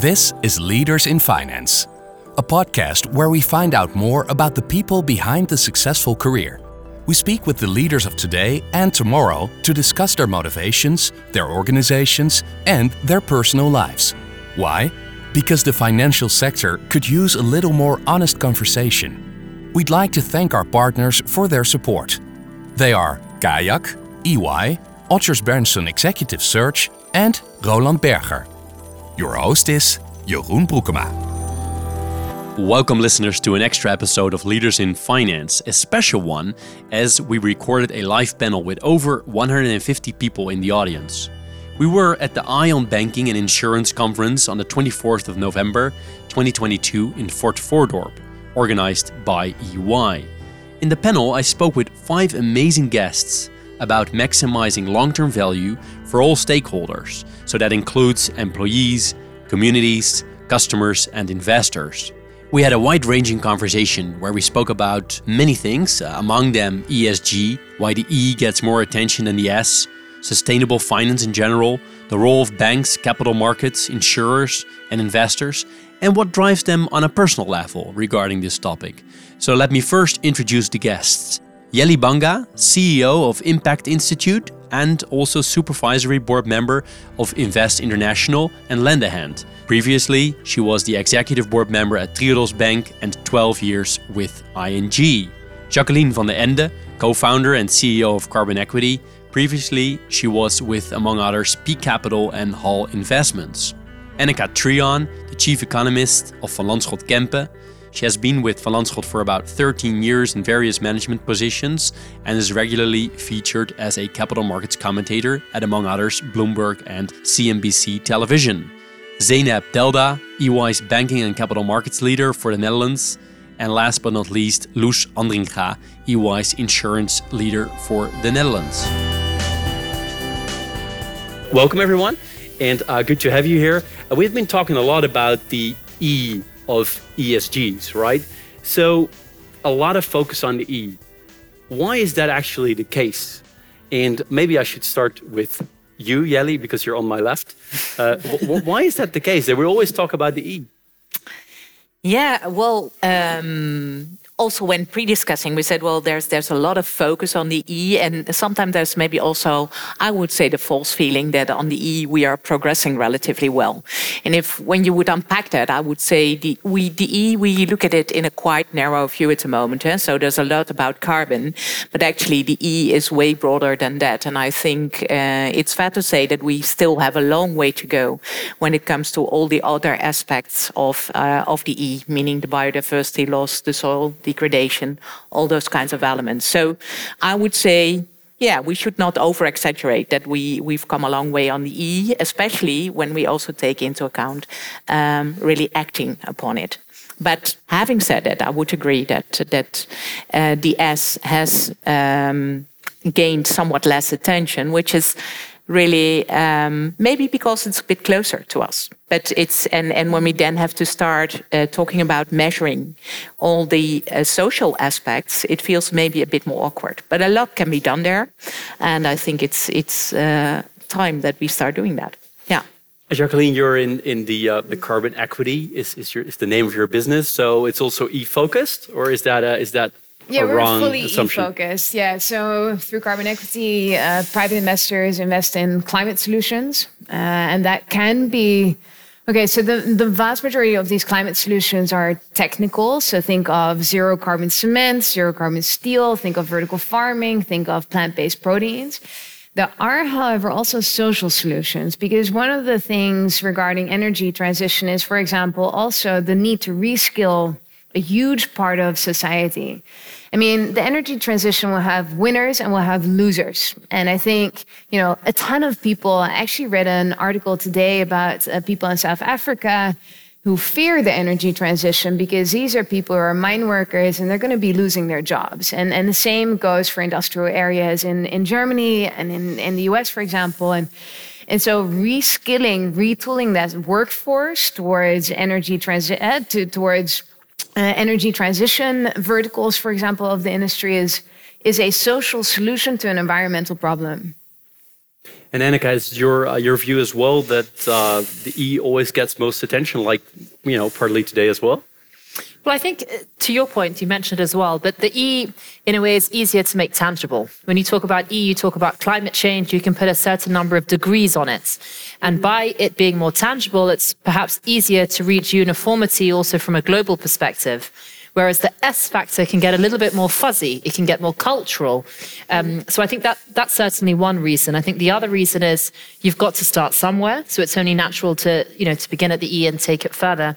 This is Leaders in Finance, a podcast where we find out more about the people behind the successful career. We speak with the leaders of today and tomorrow to discuss their motivations, their organizations, and their personal lives. Why? Because the financial sector could use a little more honest conversation. We'd like to thank our partners for their support. They are Kayak, EY, Odgers Berndtson Executive Search, and Roland Berger. Your host is Jeroen Broekema. Welcome, listeners, to an extra episode of Leaders in Finance, a special one as we recorded a live panel with over 150 people in the audience. We were at the Ion Banking and Insurance Conference on the 24th of November 2022 in Fort Voordorp, organized by EY. In the panel, I spoke with five amazing guests about maximizing long term value for all stakeholders. So that includes employees, communities, customers, and investors. We had a wide ranging conversation where we spoke about many things, uh, among them ESG, why the E gets more attention than the S, sustainable finance in general, the role of banks, capital markets, insurers, and investors, and what drives them on a personal level regarding this topic. So let me first introduce the guests. Jellie Banga, CEO of Impact Institute and also supervisory board member of Invest International and Lend a Hand. Previously, she was the executive board member at Triodos Bank and 12 years with ING. Jacqueline van den Ende, co-founder and CEO of Carbon Equity. Previously, she was with, among others, P Capital and HAL Investments. Annika Trion, the chief economist of Van Lanschot Kempen, she has been with Van Lanschot for about 13 years in various management positions and is regularly featured as a capital markets commentator at, among others, Bloomberg and CNBC television. Zeynep Delda, EY's banking and capital markets leader for the Netherlands. And last but not least, Loes Andringa, EY's insurance leader for the Netherlands. Welcome, everyone, and uh, good to have you here. Uh, we've been talking a lot about the E of ESGs, right? So a lot of focus on the E. Why is that actually the case? And maybe I should start with you, Jellie, because you're on my left. Uh, why is that the case? That we always talk about the E. Yeah, well, um, also when pre-discussing we said well there's there's a lot of focus on the e and sometimes there's maybe also i would say the false feeling that on the e we are progressing relatively well and if when you would unpack that i would say the we the e we look at it in a quite narrow view at the moment eh? so there's a lot about carbon but actually the e is way broader than that and i think uh, it's fair to say that we still have a long way to go when it comes to all the other aspects of uh, of the e meaning the biodiversity loss the soil the degradation, all those kinds of elements. So I would say, yeah, we should not over exaggerate that we, we've come a long way on the E, especially when we also take into account um, really acting upon it. But having said that, I would agree that, that uh, the S has um, gained somewhat less attention, which is really um, maybe because it's a bit closer to us. But it's and and when we then have to start uh, talking about measuring all the uh, social aspects it feels maybe a bit more awkward. But a lot can be done there. And i think it's it's uh, time that we start doing that. Yeah. Jacqueline, you're in, in the uh, the carbon equity is, is your is the name of your business. So it's also e focused, or is that a, is that yeah, we're fully e-focused. Yeah, so through carbon equity, uh, private investors invest in climate solutions, uh, and that can be okay. So the the vast majority of these climate solutions are technical. So think of zero carbon cement, zero carbon steel. Think of vertical farming. Think of plant based proteins. There are, however, also social solutions because one of the things regarding energy transition is, for example, also the need to reskill a huge part of society. I mean, the energy transition will have winners and will have losers. And I think, you know, a ton of people, I actually read an article today about uh, people in South Africa who fear the energy transition because these are people who are mine workers and they're going to be losing their jobs. And, and the same goes for industrial areas in, in Germany and in, in the US, for example. And, and so reskilling, retooling that workforce towards energy transition, uh, to, towards energy transition verticals, for example, of the industry is, is a social solution to an environmental problem. And Annika, is your uh, your view as well that uh, the E always gets most attention, like you know, partly today as well? Well, I think uh, to your point, you mentioned as well, but the E, in a way, is easier to make tangible. When you talk about E, you talk about climate change, you can put a certain number of degrees on it. And by it being more tangible, it's perhaps easier to reach uniformity also from a global perspective. Whereas the S factor can get a little bit more fuzzy, it can get more cultural. Um, so I think that that's certainly one reason. I think the other reason is you've got to start somewhere. So it's only natural to, you know, to begin at the E and take it further.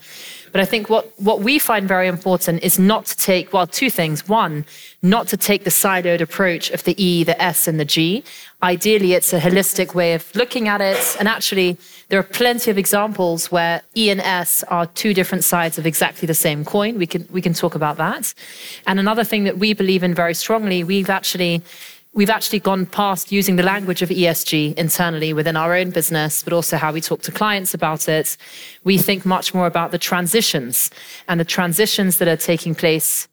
But I think what, what we find very important is not to take, well, two things. One, not to take the siloed approach of the E, the S, and the G. Ideally, it's a holistic way of looking at it. And actually, there are plenty of examples where E and S are two different sides of exactly the same coin. We can, we can talk about that. And another thing that we believe in very strongly, we've actually we've actually gone past using the language of ESG internally within our own business, but also how we talk to clients about it. We think much more about the transitions and the transitions that are taking place,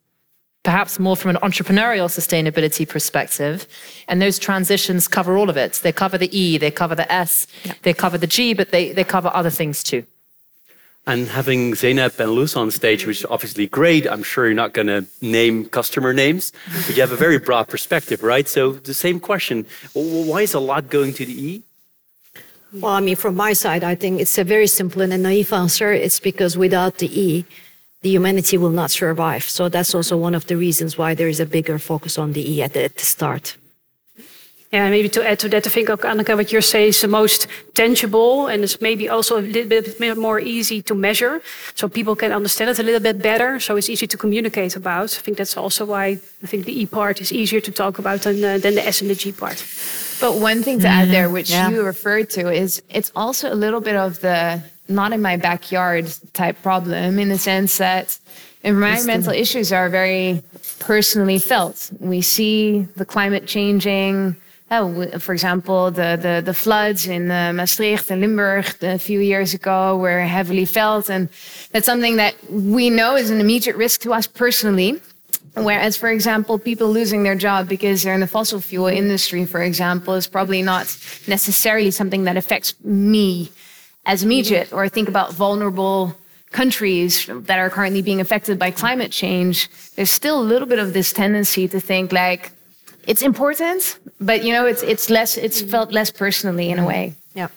perhaps more from an entrepreneurial sustainability perspective. And those transitions cover all of it. They cover the E, they cover the S, yeah. they cover the G, but they, they cover other things too. And having Zeynep and Loes on stage, which is obviously great, I'm sure you're not going to name customer names, but you have a very broad perspective, right? So the same question, why is a lot going to the E? Well, I mean, from my side, I think it's a very simple and a naive answer. It's because without the E, the humanity will not survive. So that's also one of the reasons why there is a bigger focus on the E at the, at the start. Yeah, maybe to add to that, I think, Annika, what you're saying is the most tangible and it's maybe also a little bit more easy to measure. So people can understand it a little bit better. So it's easy to communicate about. I think that's also why I think the E part is easier to talk about than, uh, than the S and the G part. But one thing to mm -hmm. add there, which yeah. you referred to, is it's also a little bit of the not in my backyard type problem in the sense that environmental issues are very personally felt. We see the climate changing oh, for example, the, the, the floods in uh, Maastricht and Limburg a few years ago were heavily felt. And that's something that we know is an immediate risk to us personally. Whereas, for example, people losing their job because they're in the fossil fuel industry, for example, is probably not necessarily something that affects me as immediate. Or think about vulnerable countries that are currently being affected by climate change. There's still a little bit of this tendency to think like, it's important, but you know, it's it's less. It's felt less personally in a way. Yeah.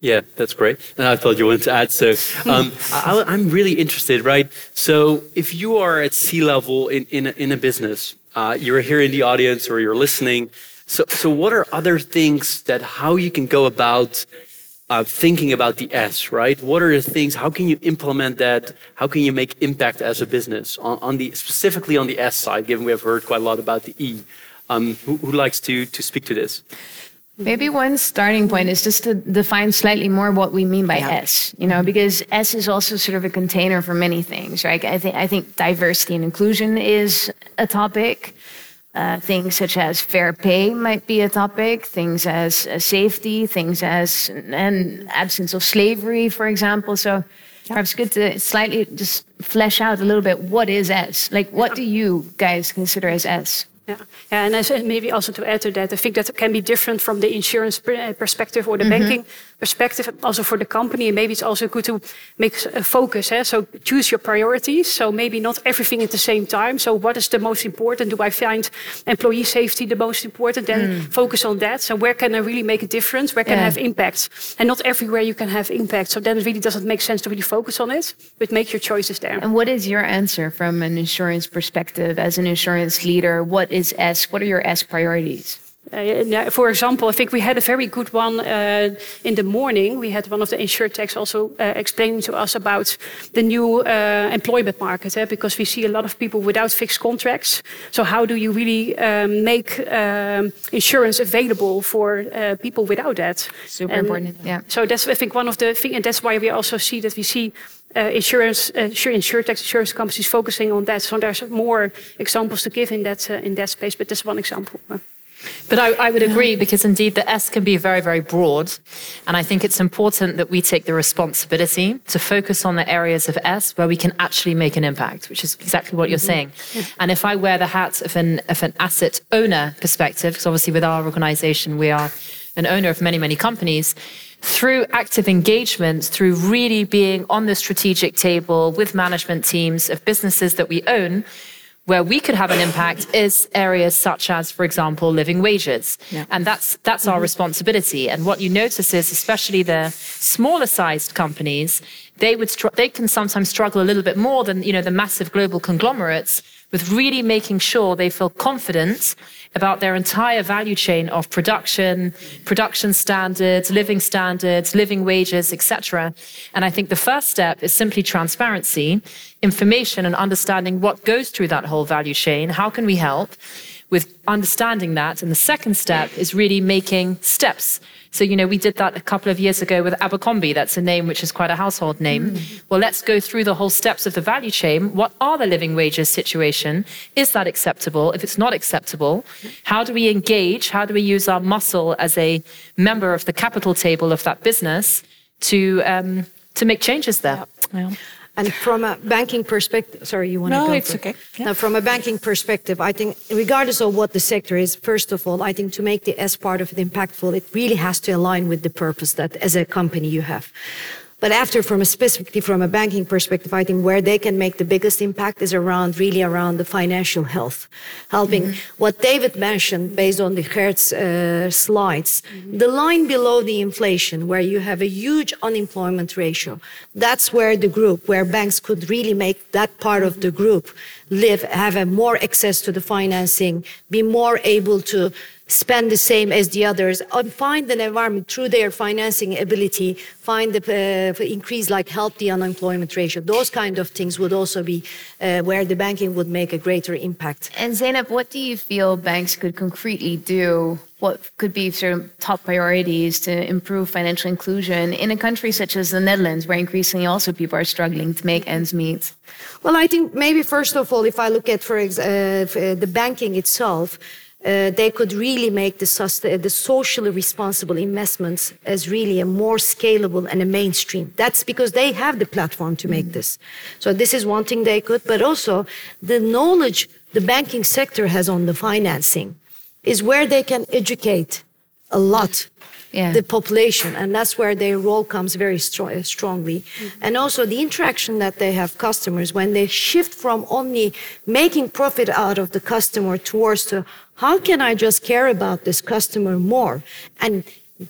Yeah, that's great. And I thought you wanted to add. So um, I, am really interested, right? So if you are at sea level in in a, in a business, uh, you're here in the audience or you're listening. So so what are other things that how you can go about uh, thinking about the S, right? What are the things? How can you implement that? How can you make impact as a business on, on the specifically on the S side? Given we have heard quite a lot about the E, um, who, who likes to to speak to this? Maybe one starting point is just to define slightly more what we mean by yeah. S, you know, because S is also sort of a container for many things, right? I think I think diversity and inclusion is a topic. Uh, things such as fair pay might be a topic, things as uh, safety, things as an absence of slavery, for example. So perhaps good to slightly just flesh out a little bit what is S? Like, what do you guys consider as S? Yeah. yeah, and I maybe also to add to that, I think that can be different from the insurance perspective or the mm -hmm. banking perspective, also for the company. And maybe it's also good to make a focus. Eh? So choose your priorities. So maybe not everything at the same time. So what is the most important? Do I find employee safety the most important? Then mm. focus on that. So where can I really make a difference? Where can yeah. I have impact? And not everywhere you can have impact. So then it really doesn't make sense to really focus on it, but make your choices there. And what is your answer from an insurance perspective as an insurance leader? What is S? What are your S priorities? Uh, for example, I think we had a very good one uh, in the morning. We had one of the insurtechs also uh, explaining to us about the new uh, employment market, eh? because we see a lot of people without fixed contracts. So how do you really um, make um, insurance available for uh, people without that? Super and important. Yeah. So that's I think one of the things, and that's why we also see that we see uh, insurance, uh, insurtech insurance companies focusing on that. So there's more examples to give in that uh, in that space, but that's one example. But I, I, would agree because indeed the S can be very, very broad. And I think it's important that we take the responsibility to focus on the areas of S where we can actually make an impact, which is exactly what you're mm-hmm. saying. And if I wear the hat of an, of an asset owner perspective, because obviously with our organization, we are an owner of many, many companies, through active engagement, through really being on the strategic table with management teams of businesses that we own, where we could have an impact is areas such as, for example, living wages. Yeah. And that's that's our responsibility. And what you notice is, especially the smaller sized companies, they would str- they can sometimes struggle a little bit more than you know the massive global conglomerates with really making sure they feel confident about their entire value chain of production, production standards, living standards, living wages, etc. And I think the first step is simply transparency, information and understanding what goes through that whole value chain. How can we help? With understanding that. And the second step is really making steps. So, you know, we did that a couple of years ago with Abercrombie. That's a name which is quite a household name. Mm. Well, let's go through the whole steps of the value chain. What are the living wages situation? Is that acceptable? If it's not acceptable, how do we engage? How do we use our muscle as a member of the capital table of that business to um, to make changes there? Yeah. Yeah. And from a banking perspective, sorry, you want no, to go? No, it's okay. Yeah. Now, from a banking perspective, I think, regardless of what the sector is, first of all, I think to make the S part of it impactful, it really has to align with the purpose that as a company you have. But after, from a specifically from a banking perspective, I think where they can make the biggest impact is around really around the financial health, helping mm-hmm. what David mentioned based on the Hertz uh, slides, mm-hmm. the line below the inflation, where you have a huge unemployment ratio. That's where the group, where banks could really make that part of the group live, have a more access to the financing, be more able to spend the same as the others, and find an environment through their financing ability, find the uh, increase, like help the unemployment ratio. Those kind of things would also be uh, where the banking would make a greater impact. And Zeynep, what do you feel banks could concretely do? What could be sort of top priorities to improve financial inclusion in a country such as the Netherlands, where increasingly also people are struggling to make ends meet? Well, I think maybe first of all, if I look at, for uh, the banking itself, uh, they could really make the, the socially responsible investments as really a more scalable and a mainstream. That's because they have the platform to make mm. this. So this is one thing they could, but also the knowledge the banking sector has on the financing is where they can educate a lot yeah. the population and that's where their role comes very stro- strongly mm-hmm. and also the interaction that they have customers when they shift from only making profit out of the customer towards to how can I just care about this customer more and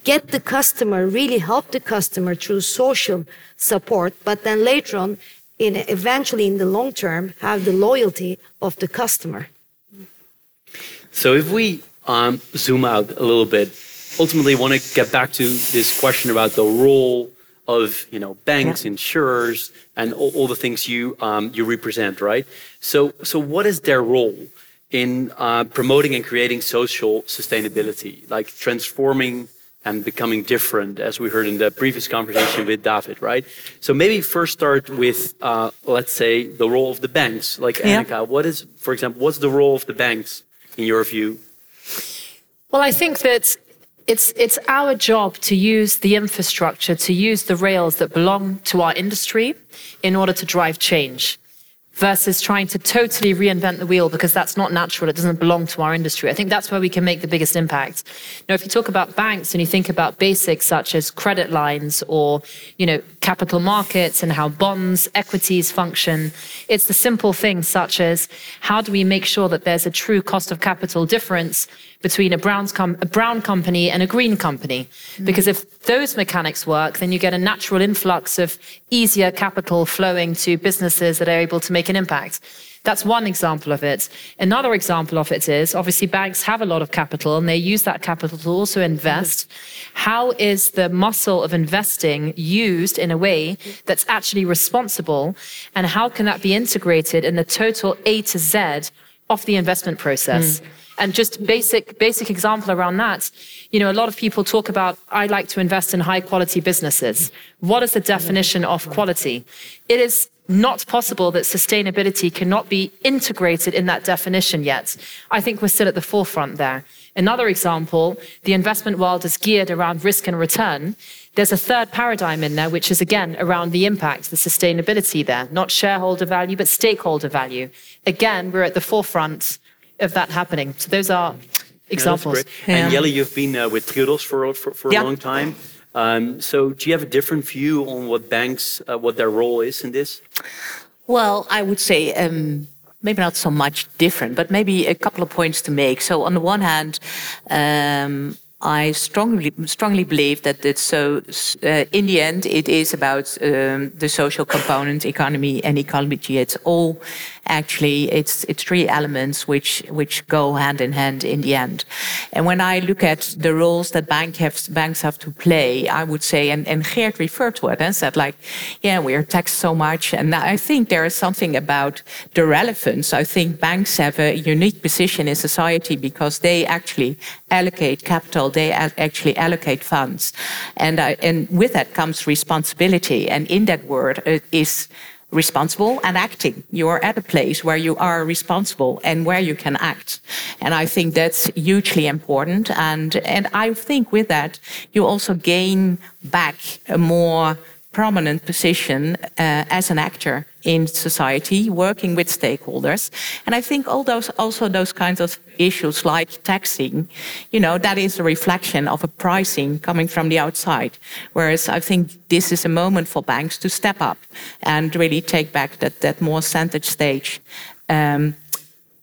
get the customer, really help the customer through social support, but then later on, in eventually in the long term, have the loyalty of the customer. So if we um, zoom out a little bit, ultimately want to get back to this question about the role of you know banks, yeah. insurers, and all, all, the things you um, you represent, right? So so what is their role? In uh, promoting and creating social sustainability, like transforming and becoming different, as we heard in the previous conversation with David, right? So maybe first start with, uh, let's say, the role of the banks. Like yeah. Annika, what is, for example, what's the role of the banks in your view? Well, I think that it's it's our job to use the infrastructure, to use the rails that belong to our industry in order to drive change versus trying to totally reinvent the wheel because that's not natural. It doesn't belong to our industry. I think that's where we can make the biggest impact. Now, if you talk about banks and you think about basics such as credit lines or, you know, capital markets and how bonds, equities function, it's the simple things such as how do we make sure that there's a true cost of capital difference between a, com- a brown company and a green company. Mm. Because if those mechanics work, then you get a natural influx of easier capital flowing to businesses that are able to make an impact. That's one example of it. Another example of it is obviously banks have a lot of capital and they use that capital to also invest. How is the muscle of investing used in a way that's actually responsible? And how can that be integrated in the total A to Z of the investment process? Mm. And just basic, basic example around that, you know, a lot of people talk about, I like to invest in high quality businesses. What is the definition of quality? It is not possible that sustainability cannot be integrated in that definition yet. I think we're still at the forefront there. Another example, the investment world is geared around risk and return. There's a third paradigm in there, which is again around the impact, the sustainability there, not shareholder value, but stakeholder value. Again, we're at the forefront of that happening. So those are examples. Yeah, and Jelle, you've been uh, with Triodos for, for, for yeah. a long time. Um, so do you have a different view on what banks, uh, what their role is in this? Well, I would say um, maybe not so much different, but maybe a couple of points to make. So on the one hand, um, I strongly strongly believe that it's so. Uh, in the end, it is about um, the social component, economy and ecology. It's all actually it's it's three elements which which go hand in hand in the end. And when I look at the roles that bank have, banks have to play, I would say, and, and Geert referred to it and said like, yeah, we are taxed so much, and I think there is something about the relevance. I think banks have a unique position in society because they actually allocate capital, they actually allocate funds, and I, and with that comes responsibility, and in that word it is responsible and acting. You are at a place where you are responsible and where you can act. And I think that's hugely important. And, and I think with that, you also gain back a more prominent position uh, as an actor in society, working with stakeholders. And I think all those also those kinds of issues like taxing, you know, that is a reflection of a pricing coming from the outside. Whereas I think this is a moment for banks to step up and really take back that that more center stage. Um,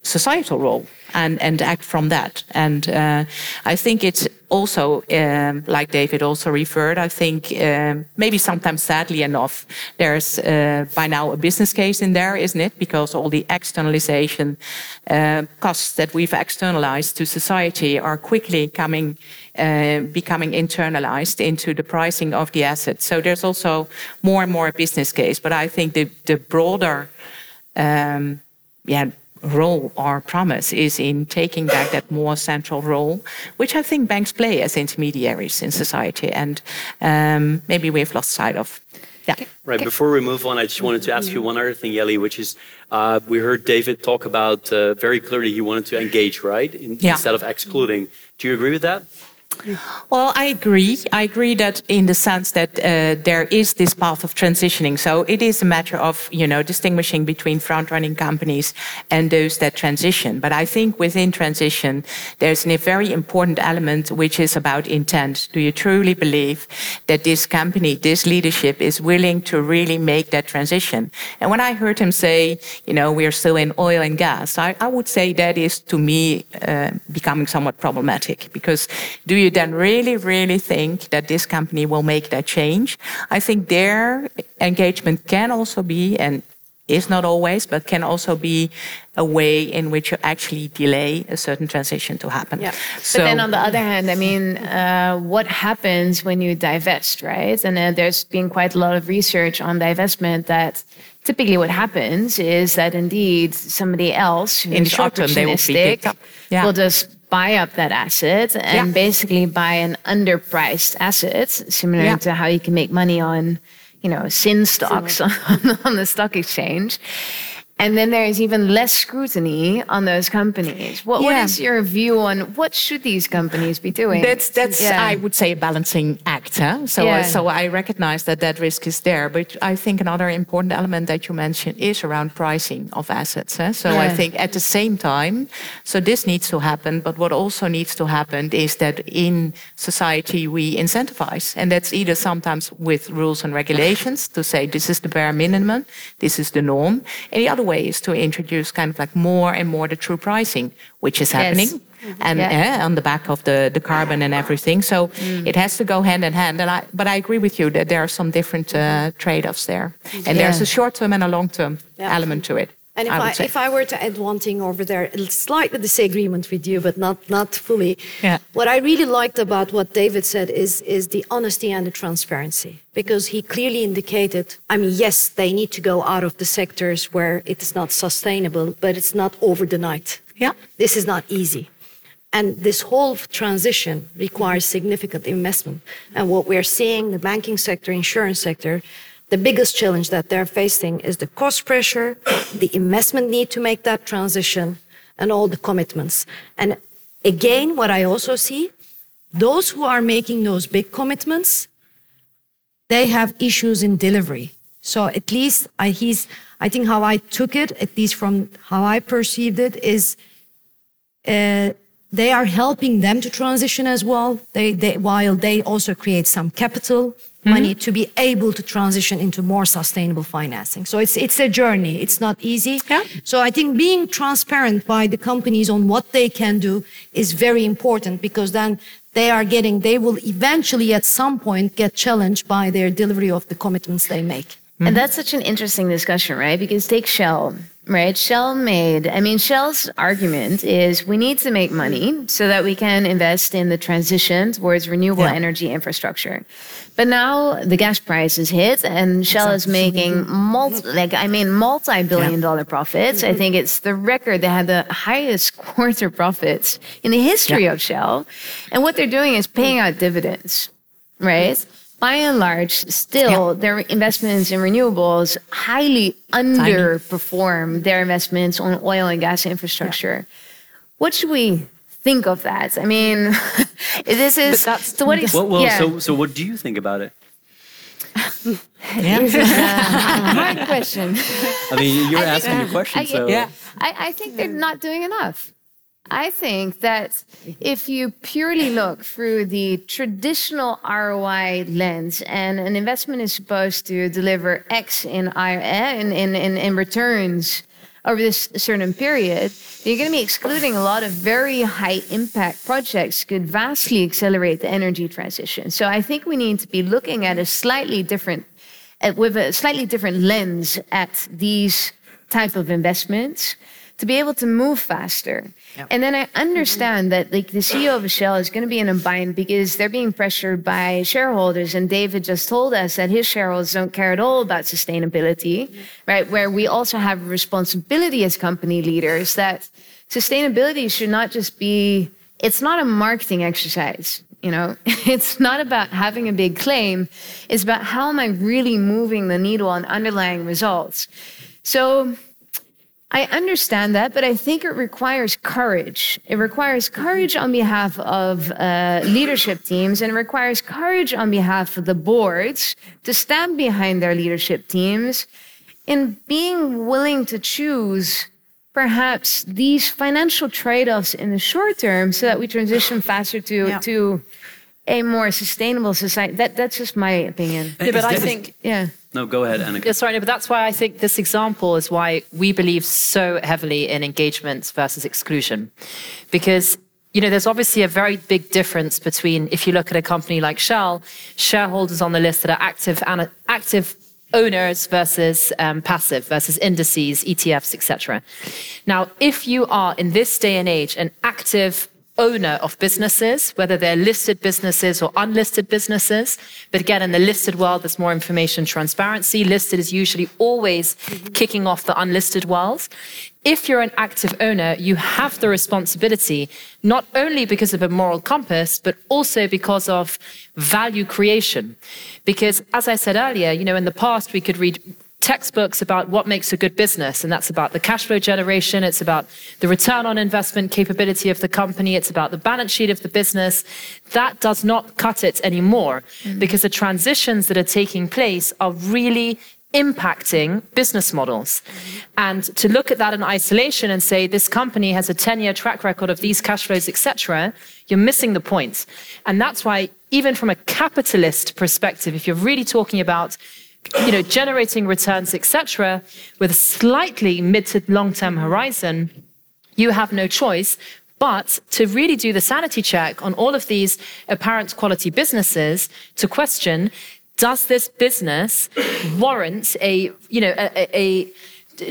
societal role and, and act from that. And uh, I think it's also, um, like David also referred, I think um, maybe sometimes sadly enough, there's uh, by now a business case in there, isn't it? Because all the externalization uh, costs that we've externalized to society are quickly coming, uh, becoming internalized into the pricing of the assets. So there's also more and more business case. But I think the, the broader um, yeah, role or promise is in taking back that more central role, which I think banks play as intermediaries in society, and um, maybe we've lost sight of. Yeah. Right. Before we move on, I just wanted to ask you one other thing, Jelle, which is uh, we heard David talk about uh, very clearly he wanted to engage, right, in, yeah. instead of excluding. Do you agree with that? Well, I agree. I agree that in the sense that uh, there is this path of transitioning. So it is a matter of you know distinguishing between front-running companies and those that transition. But I think within transition, there's a very important element which is about intent. Do you truly believe that this company, this leadership, is willing to really make that transition? And when I heard him say, you know, we are still in oil and gas, I, I would say that is to me uh, becoming somewhat problematic because do you then really, really think that this company will make that change? I think their engagement can also be, and is not always, but can also be a way in which you actually delay a certain transition to happen. Yeah. So, but then on the other hand, I mean, uh, what happens when you divest, right? And uh, there's been quite a lot of research on divestment that typically what happens is that indeed somebody else in the short term they will be picked up. Yeah. will just buy up that asset and yeah. basically buy an underpriced asset, similar yeah. to how you can make money on, you know, sin stocks on, on the stock exchange. And then there is even less scrutiny on those companies. What, yeah. what is your view on what should these companies be doing? That's that's yeah. I would say a balancing act. Huh? So yeah. uh, so I recognize that that risk is there, but I think another important element that you mentioned is around pricing of assets. Huh? So I think at the same time, so this needs to happen. But what also needs to happen is that in society we incentivize, and that's either sometimes with rules and regulations to say this is the bare minimum, this is the norm, and the other ways to introduce kind of like more and more the true pricing, which is happening. Yes. And yeah. uh, on the back of the, the carbon and everything, so mm. it has to go hand in hand. And I, but I agree with you that there are some different uh, trade-offs there, and yeah. there's a short-term and a long-term element to it. And if I, I if I were to add one thing over there, slightly disagreement with you, but not not fully. Yeah. What I really liked about what David said is is the honesty and the transparency, because he clearly indicated. I mean, yes, they need to go out of the sectors where it is not sustainable, but it's not over the night. Yeah. This is not easy. And this whole transition requires significant investment. And what we're seeing, the banking sector, insurance sector, the biggest challenge that they're facing is the cost pressure, the investment need to make that transition, and all the commitments. And again, what I also see, those who are making those big commitments, they have issues in delivery. So at least I, he's, I think how I took it, at least from how I perceived it, is uh, they are helping them to transition as well. They, they, while they also create some capital. Money to be able to transition into more sustainable financing. So it's it's a journey. It's not easy. Yeah. So I think being transparent by the companies on what they can do is very important because then they are getting they will eventually at some point get challenged by their delivery of the commitments they make. Mm-hmm. And that's such an interesting discussion, right? Because take Shell right? Shell made, I mean, Shell's argument is we need to make money so that we can invest in the transition towards renewable yeah. energy infrastructure. But now the gas price is hit and Shell is making multi, like, I mean, multi-billion yeah. dollar profits. I think it's the record. They had the highest quarter profits in the history yeah. of Shell. And what they're doing is paying out dividends, right? By and large, still yeah. their investments in renewables highly underperform their investments on oil and gas infrastructure. Yeah. What should we think of that? I mean, this is so what is, well, well yeah. so so what do you think about it? yeah. This is a hard question. I mean, you're I asking think, a question, I, so yeah. I, I think they're not doing enough. I think that mm-hmm. if you purely look through the traditional ROI lens and an investment is supposed to deliver X in, eh, in, in, in returns over this certain period, you're going to be excluding a lot of very high impact projects could vastly accelerate the energy transition. So I think we need to be looking at a slightly different, with a slightly different lens at these type of investments to be able to move faster. Yep. And then I understand that like the CEO of Shell is going to be in a bind because they're being pressured by shareholders. And David just told us that his shareholders don't care at all about sustainability, mm-hmm. right? Where we also have a responsibility as company leaders that sustainability should not just be, it's not a marketing exercise. You know, it's not about having a big claim. It's about how am I really moving the needle on underlying results. So I understand that, but I think it requires courage. It requires courage on behalf of uh, leadership teams and it requires courage on behalf of the boards to stand behind their leadership teams in being willing to choose perhaps these financial trade offs in the short term so that we transition faster to, yeah. to a more sustainable society. That, that's just my opinion. Yeah, but I think, yeah. No, go ahead, Annika. Yeah, sorry, no, but that's why I think this example is why we believe so heavily in engagement versus exclusion. Because you know, there's obviously a very big difference between if you look at a company like Shell, shareholders on the list that are active and active owners versus um, passive versus indices, ETFs, etc. Now, if you are in this day and age an active owner of businesses, whether they're listed businesses or unlisted businesses. But again, in the listed world, there's more information transparency. Listed is usually always mm-hmm. kicking off the unlisted world. If you're an active owner, you have the responsibility, not only because of a moral compass, but also because of value creation. Because as I said earlier, you know, in the past, we could read textbooks about what makes a good business. And that's about the cash flow generation. It's about the return on investment capability of the company. It's about the balance sheet of the business. That does not cut it anymore mm-hmm. because the transitions that are taking place are really impacting business models. And to look at that in isolation and say this company has a 10-year track record of these cash flows, etc., you're missing the point. And that's why even from a capitalist perspective, if you're really talking about you know, generating returns, etc., with a slightly mid to long term horizon, you have no choice but to really do the sanity check on all of these apparent quality businesses to question does this business warrant a, you know, a, a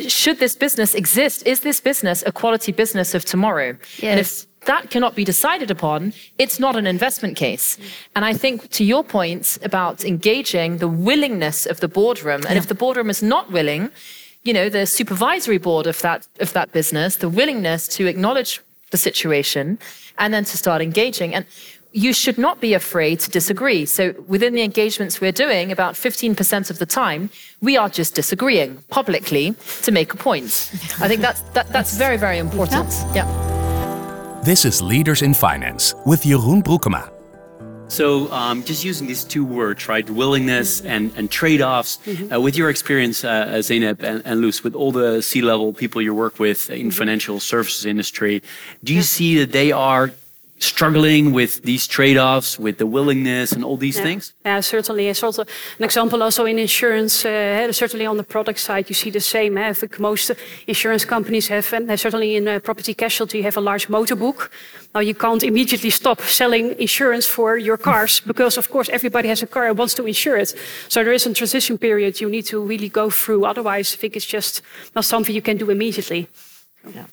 should this business exist? Is this business a quality business of tomorrow? Yes. That cannot be decided upon, it's not an investment case. And I think to your point about engaging the willingness of the boardroom, and if the boardroom is not willing, you know, the supervisory board of that of that business, the willingness to acknowledge the situation and then to start engaging. And you should not be afraid to disagree. So within the engagements we're doing, about 15% of the time, we are just disagreeing publicly to make a point. I think that's that, that's very, very important. Yeah. This is Leaders in Finance with Jeroen Broekema. So, um, just using these two words, right? Willingness and, and trade offs. Mm-hmm. Uh, with your experience, uh, Zeynep and, and Loes, with all the C level people you work with in mm-hmm. financial services industry, do you see that they are struggling with these trade-offs, with the willingness and all these yeah. things? Yeah, certainly. It's also an example also in insurance. Uh, certainly on the product side, you see the same. Uh, most insurance companies have, and certainly in uh, property casualty, you have a large motor book. Now you can't immediately stop selling insurance for your cars because, of course, everybody has a car and wants to insure it. So there is a transition period you need to really go through. Otherwise, I think it's just not something you can do immediately. Yeah.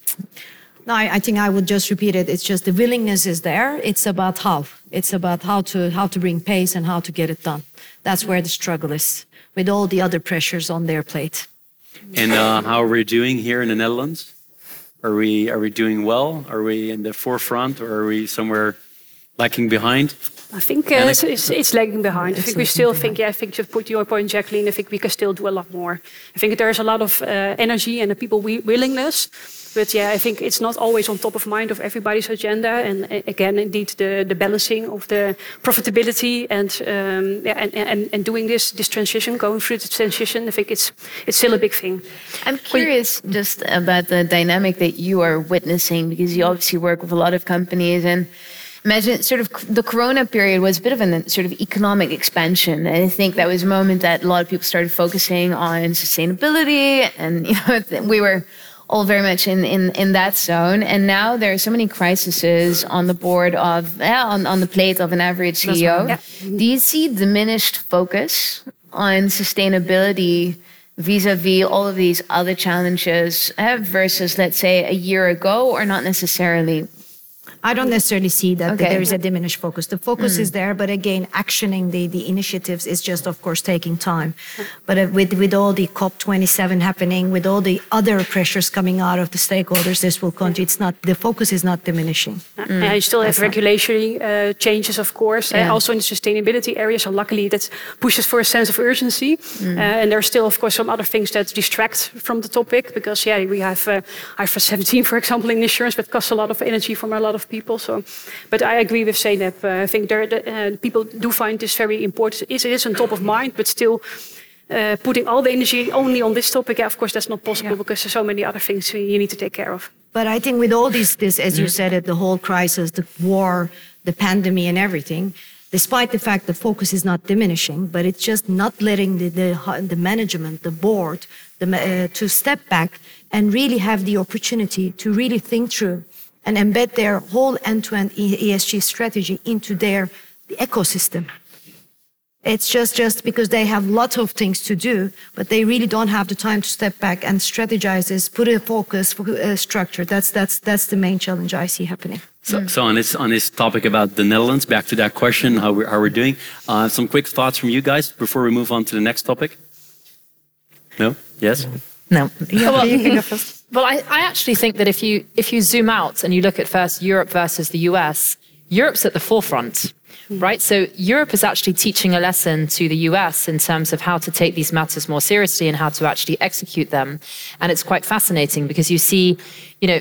No, I, I, think I would just repeat it. It's just the willingness is there. It's about how. It's about how to how to bring pace and how to get it done. That's where the struggle is, with all the other pressures on their plate. And uh, how are we doing here in the Netherlands? Are we are we doing well? Are we in the forefront, or are we somewhere lacking behind? I think uh, it's, it's, it's, lagging behind. I think we still think, yeah, I think to put your point, Jacqueline, I think we can still do a lot more. I think there's a lot of uh, energy and the people willingness but yeah, I think it's not always on top of mind of everybody's agenda. And again, indeed, the, the balancing of the profitability and um, yeah, and, and, and doing this this transition, going through the transition, I think it's it's still a big thing. I'm curious just about the dynamic that you are witnessing because you obviously work with a lot of companies and imagine sort of the corona period was a bit of a sort of economic expansion and i think that was a moment that a lot of people started focusing on sustainability and you know we were all very much in, in, in that zone. And now there are so many crises on the board of, yeah, on, on the plate of an average CEO. Yeah. Do you see diminished focus on sustainability vis-a-vis all of these other challenges uh, versus, let's say, a year ago, or not necessarily? I don't necessarily see that, okay. that there is a diminished focus. The focus mm. is there, but again, actioning the, the initiatives is just, of course, taking time. But uh, with, with all the COP27 happening, with all the other pressures coming out of the stakeholders, this will continue. It's not, the focus is not diminishing. Mm. Yeah, you still have That's regulatory uh, changes, of course, yeah. also in the sustainability area. So luckily that pushes for a sense of urgency. Mm. Uh, and there are still, of course, some other things that distract from the topic because, yeah, we have uh, IFRS 17, for example, in insurance, but costs a lot of energy from a lot of people people. So, but I agree with Zeynep. Uh, I think there, the, uh, people do find this very important. It is on top of mind, but still. Uh, putting all the energy only on this topic, yeah, of course, that's not possible yeah. because there's so many other things you need to take care of. But I think with all this, this as you mm. said it, the whole crisis, the war, the pandemic, and everything, despite the fact the focus is not diminishing, but it's just not letting the, the, the management, the board, the, uh, to step back and really have the opportunity to really think through and embed their whole end-to-end ESG strategy into their ecosystem. It's just, just because they have lots of things to do, but they really don't have the time to step back and strategize this, put a focus, a structure. That's, that's, that's the main challenge I see happening. So, so on this on this topic about the Netherlands, back to that question, how we're, how we're doing. Uh, some quick thoughts from you guys before we move on to the next topic. No? Yes. No. Yeah, well, you can go first. Well, I, I actually think that if you if you zoom out and you look at first Europe versus the US, Europe's at the forefront, hmm. right? So Europe is actually teaching a lesson to the US in terms of how to take these matters more seriously and how to actually execute them. And it's quite fascinating because you see, you know,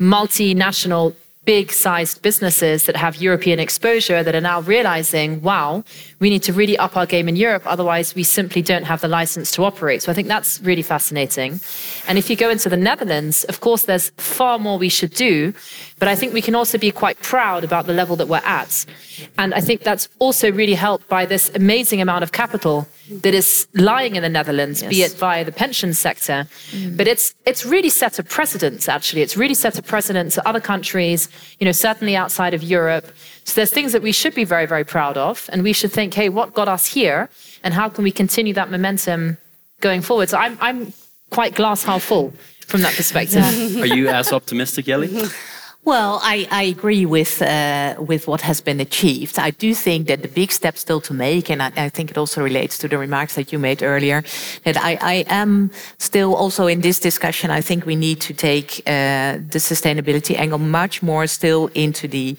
multinational big sized businesses that have European exposure that are now realizing, wow, we need to really up our game in Europe. Otherwise, we simply don't have the license to operate. So I think that's really fascinating. And if you go into the Netherlands, of course, there's far more we should do. But I think we can also be quite proud about the level that we're at. And I think that's also really helped by this amazing amount of capital that is lying in the Netherlands, yes. be it via the pension sector. Mm. But it's it's really set a precedent, actually. It's really set a precedent to other countries, you know, certainly outside of Europe. So there's things that we should be very, very proud of. And we should think, hey, what got us here? And how can we continue that momentum going forward? So I'm I'm quite glass half full from that perspective. Yeah. Are you as optimistic, Jellie? Well, I, I agree with uh, with what has been achieved. I do think that the big step still to make, and I, I, think it also relates to the remarks that you made earlier, that I, I am still also in this discussion. I think we need to take uh, the sustainability angle much more still into the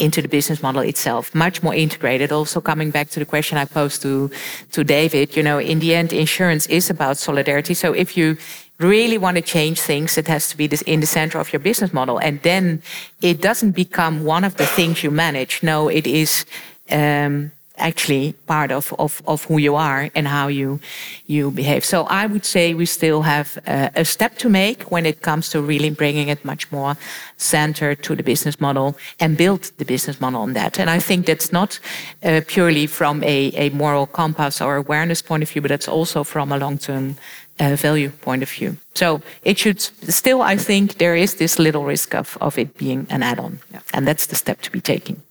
into the business model itself, much more integrated. Also, coming back to the question I posed to to David, you know, in the end, insurance is about solidarity. So if you really want to change things, it has to be this, in the center of your business model. And then it doesn't become one of the things you manage. No, it is um, actually part of, of, of who you are and how you, you behave. So I would say we still have a, a step to make when it comes to really bringing it much more centered to the business model and build the business model on that. And I think that's not uh, purely from a, a moral compass or awareness point of view, but that's also from a long term uh, value point of view. So it should still, I think, there is this little risk of, of it being an add on. Yeah. And that's the step to be taking.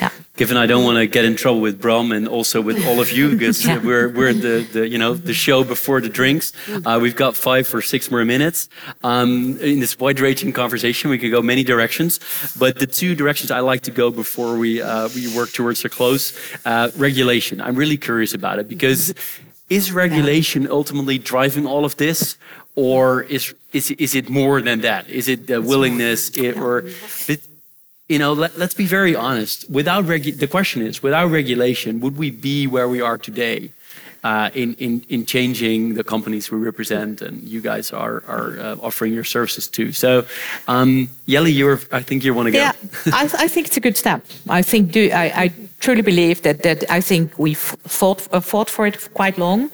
Yeah. Given I don't want to get in trouble with Bram and also with all of you because yeah. we're we're the, the you know the show before the drinks. Uh, we've got five or six more minutes. Um, in this wide-ranging conversation, we could go many directions, but the two directions I like to go before we uh, we work towards a close uh, regulation. I'm really curious about it because is regulation ultimately driving all of this, or is is is it more than that? Is it the willingness, it, or you know? Let, us be very honest. Without regu- the question is, without regulation, would we be where we are today? Uh, in, in, in changing the companies we represent and you guys are, are uh, offering your services to. So, um, Jellie, you're, I think you want to go. Yeah, I, I, think it's a good step. I think do, I, I truly believe that that I think we've fought uh, fought for it quite long,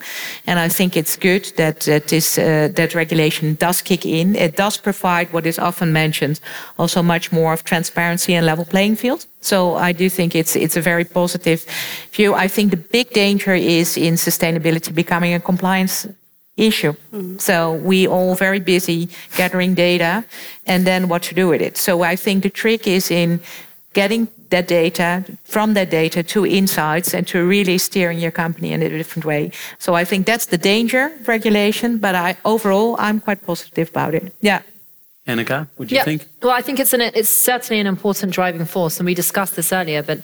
and I think it's good that that this uh, that regulation does kick in. It does provide what is often mentioned, also much more of transparency and level playing field. So I do think it's it's a very positive view. I think the big danger is in sustainability becoming a compliance issue. Mm. So we all very busy gathering data and then what to do with it. So I think the trick is in getting that data, from that data to insights and to really steering your company in a different way. So I think that's the danger of regulation, but I overall I'm quite positive about it. Yeah. Annika, what do you yeah. think? Well, I think it's an it's certainly an important driving force, and we discussed this earlier, but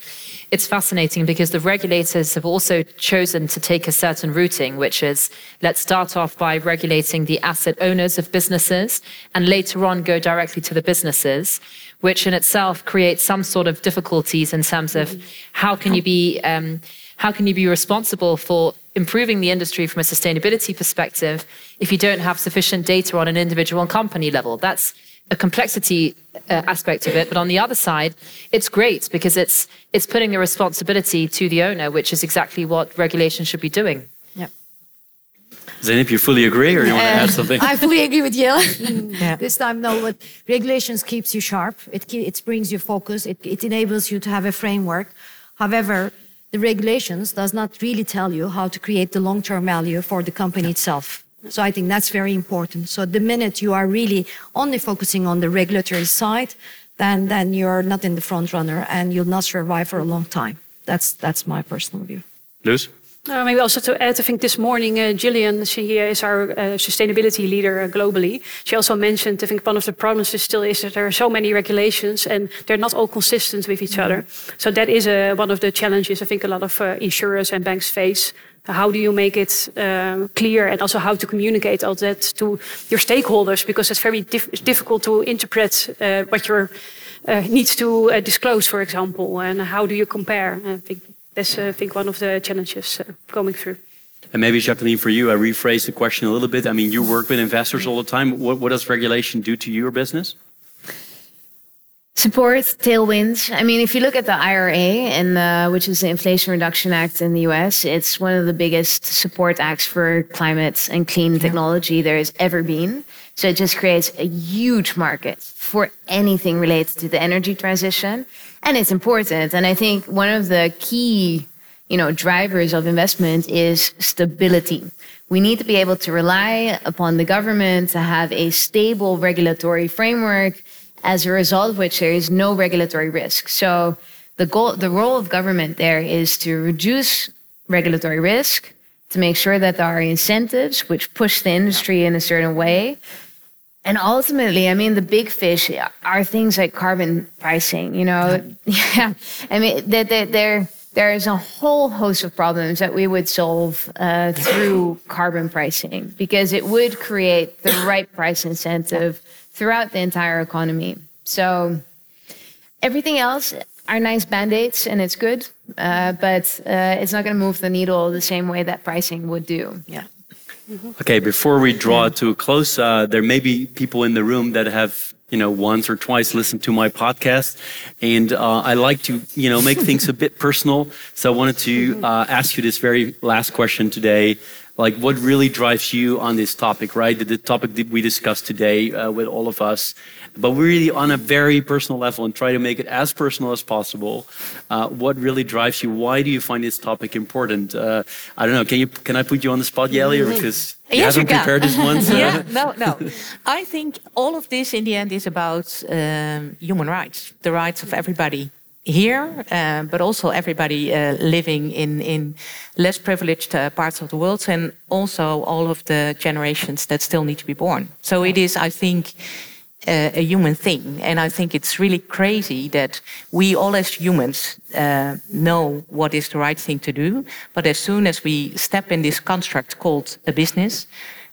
it's fascinating because the regulators have also chosen to take a certain routing, which is let's start off by regulating the asset owners of businesses and later on go directly to the businesses, which in itself creates some sort of difficulties in terms of how can you be um, how can you be responsible for improving the industry from a sustainability perspective if you don't have sufficient data on an individual and company level? That's a complexity uh, aspect of it. But on the other side, it's great because it's it's putting the responsibility to the owner, which is exactly what regulation should be doing. Yeah. Zeynep, you fully agree, or you want to add um, something? I fully agree with you. yeah. This time, no. But regulations keeps you sharp. It it brings you focus. It it enables you to have a framework. However, the regulations does not really tell you how to create the long-term value for the company itself. So I think that's very important. So the minute you are really only focusing on the regulatory side, then then you're not in the front runner and you'll not survive for a long time. That's that's my personal view. Loes? Uh, maybe also to add, I think this morning uh, Gillian, she is our uh, sustainability leader uh, globally. She also mentioned, I think one of the problems is still is that there are so many regulations and they're not all consistent with each other. So that is uh, one of the challenges I think a lot of uh, insurers and banks face. How do you make it um, clear and also how to communicate all that to your stakeholders? Because it's very dif difficult to interpret what you needs to disclose, for example, and how do you compare? I think that's, uh, I think, one of the challenges uh, going through. And maybe, Jacqueline, for you, I rephrase the question a little bit. I mean, you work with investors all the time. What, what does regulation do to your business? Support tailwinds. I mean, if you look at the IRA, and uh, which is the Inflation Reduction Act in the U.S., it's one of the biggest support acts for climate and clean yeah. technology there has ever been. So it just creates a huge market for anything related to the energy transition and it's important. And I think one of the key, you know, drivers of investment is stability. We need to be able to rely upon the government to have a stable regulatory framework, as a result of which there is no regulatory risk. So the goal, the role of government there is to reduce regulatory risk, to make sure that there are incentives which push the industry in a certain way, and ultimately, I mean, the big fish are things like carbon pricing. You know, yeah. I mean, there, there, there is a whole host of problems that we would solve uh, through carbon pricing because it would create the right price incentive throughout the entire economy. So everything else are nice band-aids and it's good, uh, but uh, it's not going to move the needle the same way that pricing would do. Yeah. Okay, before we draw to a close, uh, there may be people in the room that have you know once or twice listened to my podcast, and uh, I like to you know make things a bit personal. So I wanted to uh, ask you this very last question today. Like, what really drives you on this topic, right? The, the topic that we discussed today uh, with all of us, but really on a very personal level and try to make it as personal as possible. Uh, what really drives you? Why do you find this topic important? Uh, I don't know. Can you can I put you on the spot, Jellie, or because you yes, haven't you prepared this one? So. yeah, no, no. I think all of this in the end is about um, human rights, the rights of everybody here, uh, but also everybody uh, living in, in less privileged uh, parts of the world, and also all of the generations that still need to be born. So it is, I think, uh, a human thing. And I think it's really crazy that we all as humans uh, know what is the right thing to do. But as soon as we step in this construct called a business,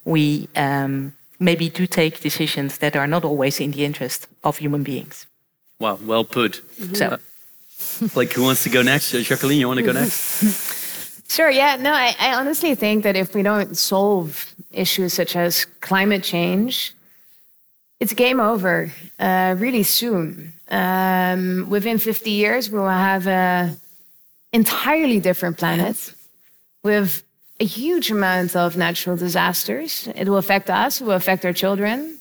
we um, maybe do take decisions that are not always in the interest of human beings. Wow, well put. So. Like, who wants to go next? Uh, Jacqueline, you want to go next? Sure, yeah. No, I, I honestly think that if we don't solve issues such as climate change, it's game over uh, really soon. Um, within 50 years, we will have an entirely different planet with a huge amount of natural disasters. It will affect us, it will affect our children.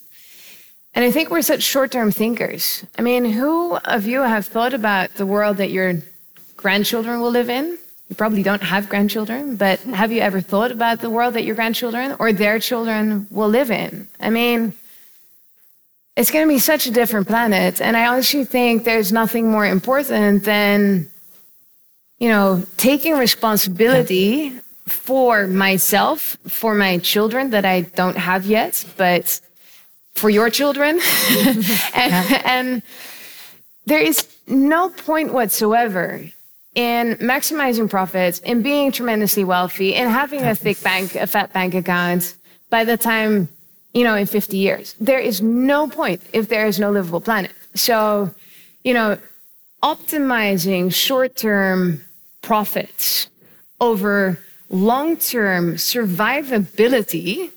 And I think we're such short term thinkers. I mean, who of you have thought about the world that your grandchildren will live in? You probably don't have grandchildren, but have you ever thought about the world that your grandchildren or their children will live in? I mean, it's going to be such a different planet. And I honestly think there's nothing more important than, you know, taking responsibility for myself, for my children that I don't have yet, but for your children. and, and there is no point whatsoever in maximizing profits, in being tremendously wealthy, in having a thick bank, a fat bank account by the time, you know, in 50 years. There is no point if there is no livable planet. So, you know, optimizing short term profits over long term survivability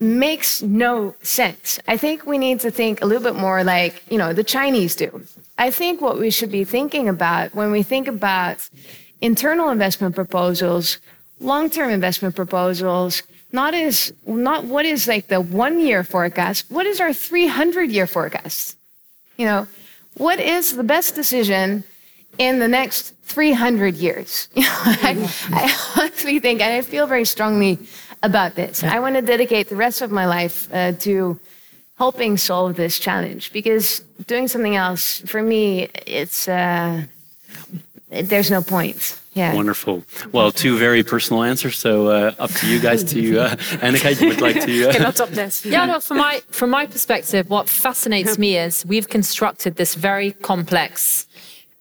makes no sense. I think we need to think a little bit more like, you know, the Chinese do. I think what we should be thinking about when we think about internal investment proposals, long-term investment proposals, not is not what is like the one year forecast, what is our 300 year forecast? You know, what is the best decision in the next 300 years? You know, I, I honestly think, and I feel very strongly about this. I want to dedicate the rest of my life uh, to helping solve this challenge because doing something else for me, it's uh, there's no point. Yeah. Wonderful. Well, two very personal answers. So uh, up to you guys to uh, Annika, you would like to. Uh... top this. Yeah, no. From my from my perspective, what fascinates me is we've constructed this very complex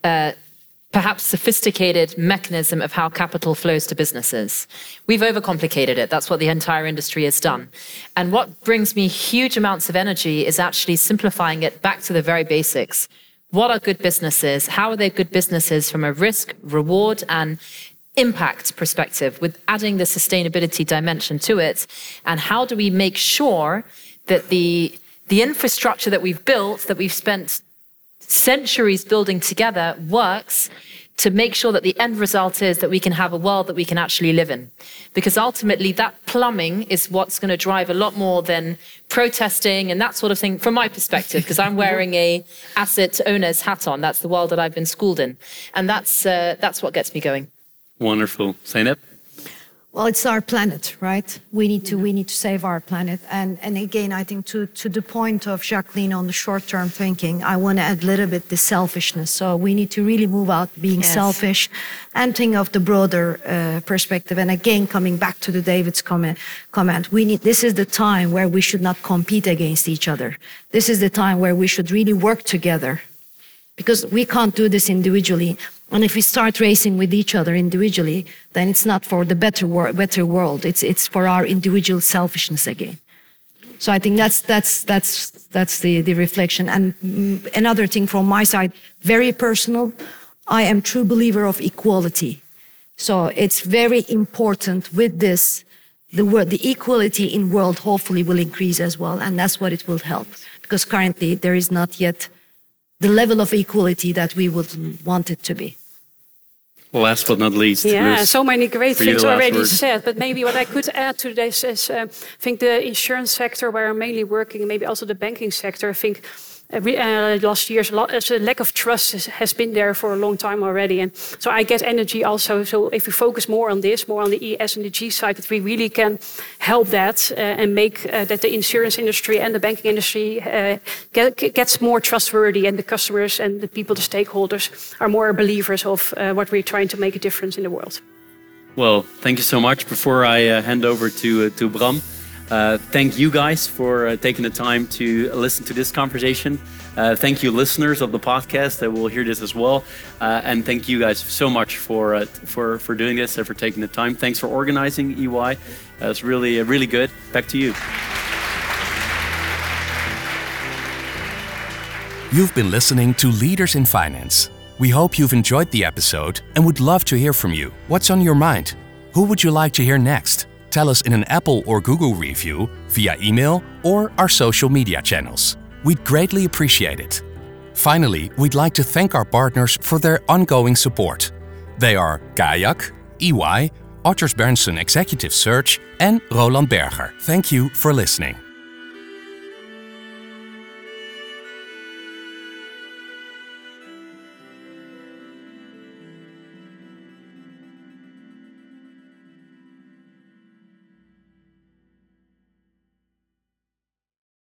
uh, perhaps sophisticated mechanism of how capital flows to businesses. We've overcomplicated it. That's what the entire industry has done. And what brings me huge amounts of energy is actually simplifying it back to the very basics. What are good businesses? How are they good businesses from a risk, reward, and impact perspective with adding the sustainability dimension to it? And how do we make sure that the the infrastructure that we've built, that we've spent centuries building together works to make sure that the end result is that we can have a world that we can actually live in. Because ultimately, that plumbing is what's going to drive a lot more than protesting and that sort of thing, from my perspective, because I'm wearing a asset owner's hat on. That's the world that I've been schooled in. And that's, uh, that's what gets me going. Wonderful. Zeynep? Well, it's our planet, right? We need to we need to save our planet. And and again, I think to to the point of Jacqueline on the short term thinking, I want to add a little bit the selfishness. So we need to really move out being yes. selfish, and think of the broader uh, perspective. And again, coming back to the David's comment, comment, we need this is the time where we should not compete against each other. This is the time where we should really work together because we can't do this individually. And if we start racing with each other individually, then it's not for the better, wor- better world. It's, it's for our individual selfishness again. So I think that's, that's, that's, that's the, the reflection. And mm, another thing from my side, very personal, I am true believer of equality. So it's very important with this the world, the equality in world hopefully will increase as well, and that's what it will help. Because currently there is not yet the level of equality that we would want it to be. Last but not least, yeah, Ruth, so many great things already word. said. But maybe what I could add to this is, uh, I think the insurance sector, where I'm mainly working, maybe also the banking sector, I think. Uh, uh, last year's a uh, lack of trust has, been there for a long time already, and so I get energy also. So if we focus more on this, more on the ES and the G side, that we really can help that uh, and make uh, that the insurance industry and the banking industry uh, get, gets more trustworthy, and the customers and the people, the stakeholders, are more believers of what we're trying to make a difference in the world. Well, thank you so much. Before I hand over to to Bram, uh, thank you guys for uh, taking the time to listen to this conversation. Uh, thank you, listeners of the podcast that will hear this as well, uh, and thank you guys so much for uh, for for doing this and for taking the time. Thanks for organizing EY. It's really really good. Back to you. You've been listening to Leaders in Finance. We hope you've enjoyed the episode and would love to hear from you. What's on your mind? Who would you like to hear next? Tell us in an Apple or Google review, via email, or our social media channels. We'd greatly appreciate it. Finally, we'd like to thank our partners for their ongoing support. They are Kayak, EY, Odgers Berndtson Executive Search, and Roland Berger. Thank you for listening.